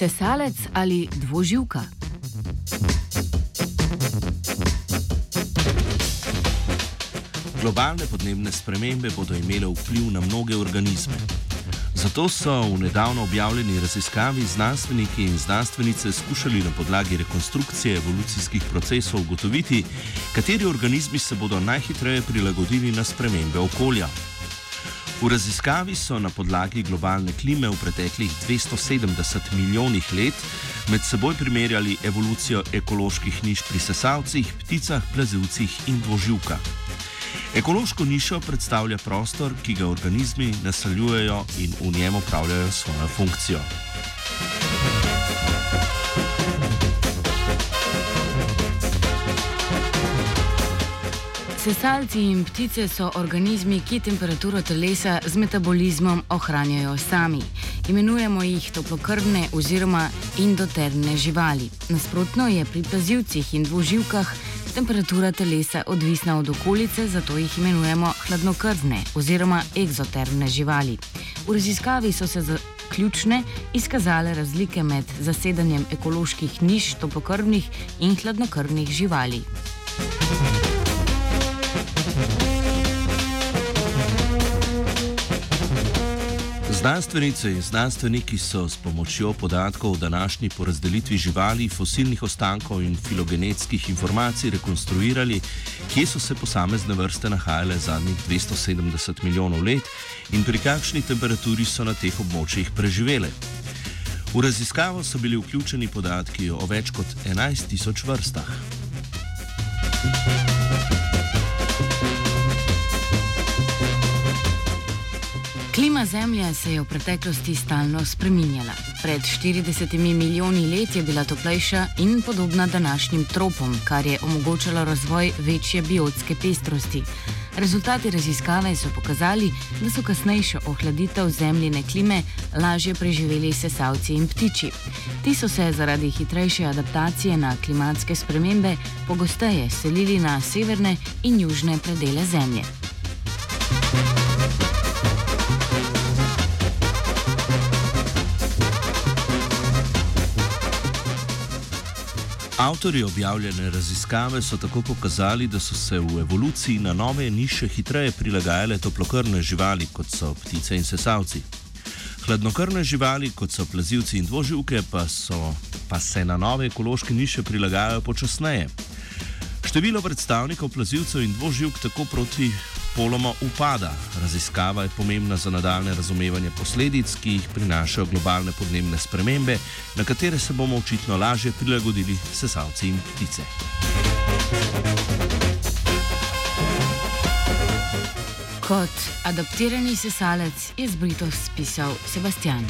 Sesalec ali dvoživka? Globalne podnebne spremembe bodo imele vpliv na mnoge organizme. Zato so v nedavno objavljeni raziskavi znanstveniki in znanstvenice skušali na podlagi rekonstrukcije evolucijskih procesov ugotoviti, kateri organizmi se bodo najhitreje prilagodili na spremembe okolja. V raziskavi so na podlagi globalne klime v preteklih 270 milijonih let med seboj primerjali evolucijo ekoloških niš pri sesalcih, pticah, plazilcih in dvoživkah. Ekološko nišo predstavlja prostor, ki ga organizmi naseljujejo in v njem opravljajo svojo funkcijo. Sesalci in ptice so organizmi, ki temperaturo telesa z metabolizmom ohranjajo sami. Imenujemo jih toplokrvne oziroma endotermne živali. Nasprotno je pri plazivcih in dvoživkah temperatura telesa odvisna od okolice, zato jih imenujemo hladnokrvne oziroma eksotermne živali. V raziskavi so se ključne izkazale razlike med zasedanjem ekoloških niš toplokrvnih in hladnokrvnih živali. Znanstvenice in znanstveniki so s pomočjo podatkov o današnji porazdelitvi živali, fosilnih ostankov in filogenetskih informacij rekonstruirali, kje so se posamezne vrste nahajale zadnjih 270 milijonov let in pri kakšni temperaturi so na teh območjih preživele. V raziskavo so bili vključeni podatki o več kot 11 tisoč vrstah. Klima Zemlje se je v preteklosti stalno spreminjala. Pred 40 milijoni let je bila toplejša in podobna današnjim tropom, kar je omogočalo razvoj večje biotske pestrosti. Rezultati raziskave so pokazali, da so kasnejšo ohladitev zemljine klime lažje preživeli sesalci in ptiči. Ti so se zaradi hitrejše adaptacije na klimatske spremembe pogosteje selili na severne in južne predele Zemlje. Avtori objavljene raziskave so tako pokazali, da so se v evoluciji na nove niše hitreje prilagajale toplokrvne živali, kot so ptice in sesalci. Hladnokrvne živali, kot so plazilci in dvoživke, pa, so, pa se na nove ekološke niše prilagajajo počasneje. Število predstavnikov plazilcev in dvoživk tako proti poloma upada. Raziskava je pomembna za nadaljne razumevanje posledic, ki jih prinašajo globalne podnebne spremembe, na katere se bomo očitno lažje prilagodili sesalci in ptice. Kot adaptirani sesalec je z Britov spisal Sebastian.